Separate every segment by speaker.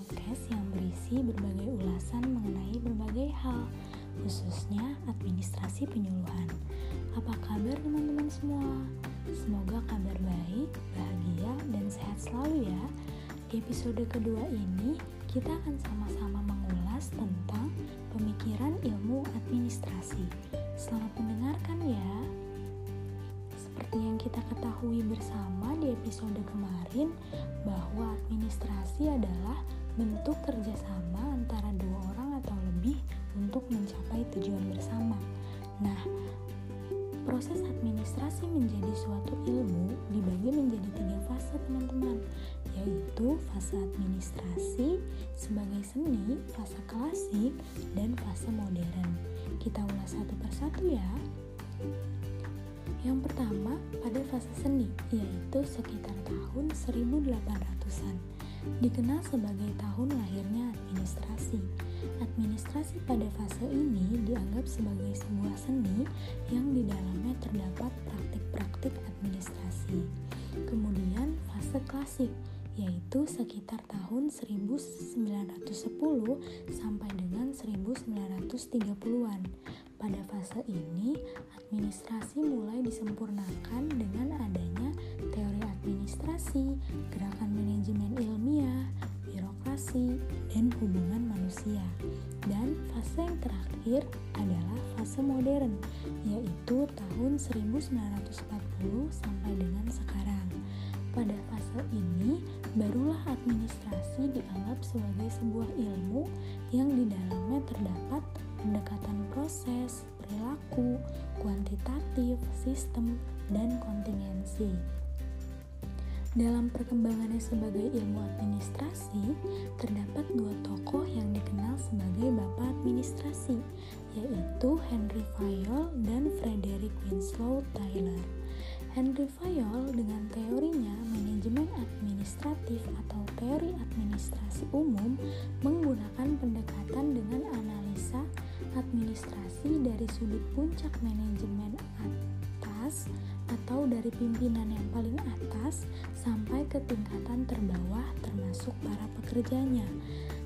Speaker 1: Podcast yang berisi berbagai ulasan mengenai berbagai hal, khususnya administrasi penyuluhan. Apa kabar teman-teman semua? Semoga kabar baik, bahagia, dan sehat selalu ya. Di episode kedua ini, kita akan sama-sama mengulas tentang pemikiran ilmu administrasi. Selamat mendengarkan ya. Seperti yang kita ketahui bersama di episode kemarin, bahwa administrasi adalah bentuk kerjasama antara dua orang atau lebih untuk mencapai tujuan bersama. Nah, proses administrasi menjadi suatu ilmu dibagi menjadi tiga fase teman-teman yaitu fase administrasi sebagai seni, fase klasik, dan fase modern. Kita ulas satu persatu ya. Yang pertama pada fase seni yaitu sekitar tahun 1800-an dikenal sebagai tahun lahirnya administrasi. Administrasi pada fase ini dianggap sebagai sebuah seni yang di dalamnya terdapat praktik-praktik administrasi. Kemudian fase klasik yaitu sekitar tahun 1910 sampai dengan 1930-an. Pada fase ini, administrasi mulai disempurnakan dengan adanya administrasi, gerakan manajemen ilmiah, birokrasi, dan hubungan manusia. Dan fase yang terakhir adalah fase modern, yaitu tahun 1940 sampai dengan sekarang. Pada fase ini, barulah administrasi dianggap sebagai sebuah ilmu yang di dalamnya terdapat pendekatan proses, perilaku, kuantitatif, sistem, dan kontingensi. Dalam perkembangannya sebagai ilmu administrasi, terdapat dua tokoh yang dikenal sebagai bapak administrasi, yaitu Henry Fayol dan Frederick Winslow Taylor. Henry Fayol dengan teorinya manajemen administratif atau teori administrasi umum menggunakan pendekatan dengan analisa administrasi dari sudut puncak manajemen atas atau dari pimpinan yang paling atas sampai ke tingkatan terbawah termasuk para pekerjanya.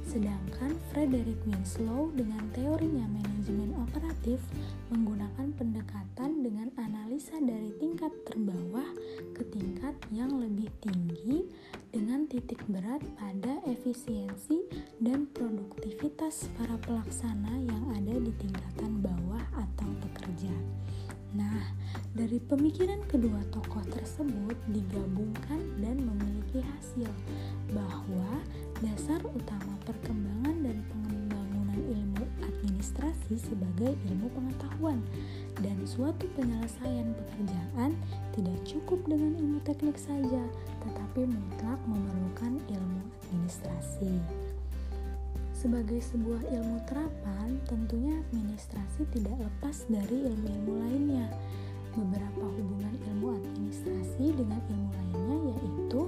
Speaker 1: Sedangkan Frederick Winslow dengan teorinya manajemen operatif menggunakan pendekatan dengan analisa dari tingkat terbawah ke tingkat yang lebih tinggi dengan titik berat pada efisiensi dan produktivitas para pelaksana yang ada di tingkatan bawah atau pekerja. Nah, dari pemikiran kedua tokoh tersebut digabungkan dan memiliki hasil bahwa dasar utama perkembangan dan pengembangan ilmu administrasi sebagai ilmu pengetahuan dan suatu penyelesaian pekerjaan tidak cukup dengan ilmu teknik saja, tetapi mutlak memerlukan ilmu administrasi. Sebagai sebuah ilmu terapan, tentunya administrasi tidak lepas dari ilmu-ilmu lainnya. Beberapa hubungan ilmu administrasi dengan ilmu lainnya yaitu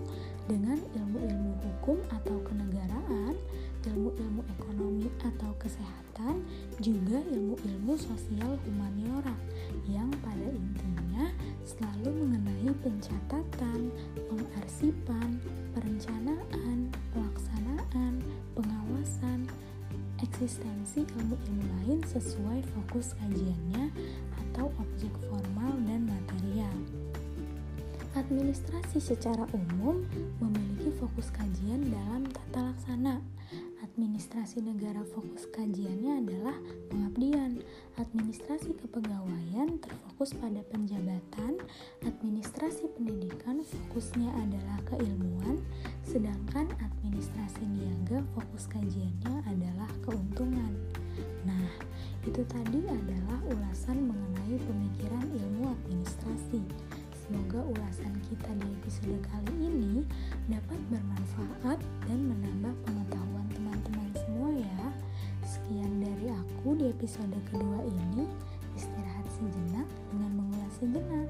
Speaker 1: dengan ilmu-ilmu hukum atau kenegaraan, ilmu-ilmu ekonomi atau kesehatan, juga ilmu-ilmu sosial humaniora yang pada intinya selalu mengenai pencatatan, pengarsipan, perencanaan, pelaksanaan, pengawasan, eksistensi ilmu-ilmu lain sesuai fokus kajiannya atau objek material. Administrasi secara umum memiliki fokus kajian dalam tata laksana. Administrasi negara fokus kajiannya adalah pengabdian. Administrasi kepegawaian terfokus pada penjabatan. Administrasi pendidikan fokusnya adalah keilmuan, sedangkan administrasi niaga fokus kajiannya adalah keuntungan. Nah, itu tadi adalah ulasan mengenai pemikiran ilmu administrasi. Semoga ulasan kita di episode kali ini dapat bermanfaat dan menambah pengetahuan teman-teman semua ya. Sekian dari aku di episode kedua ini. Istirahat sejenak dengan mengulas sejenak.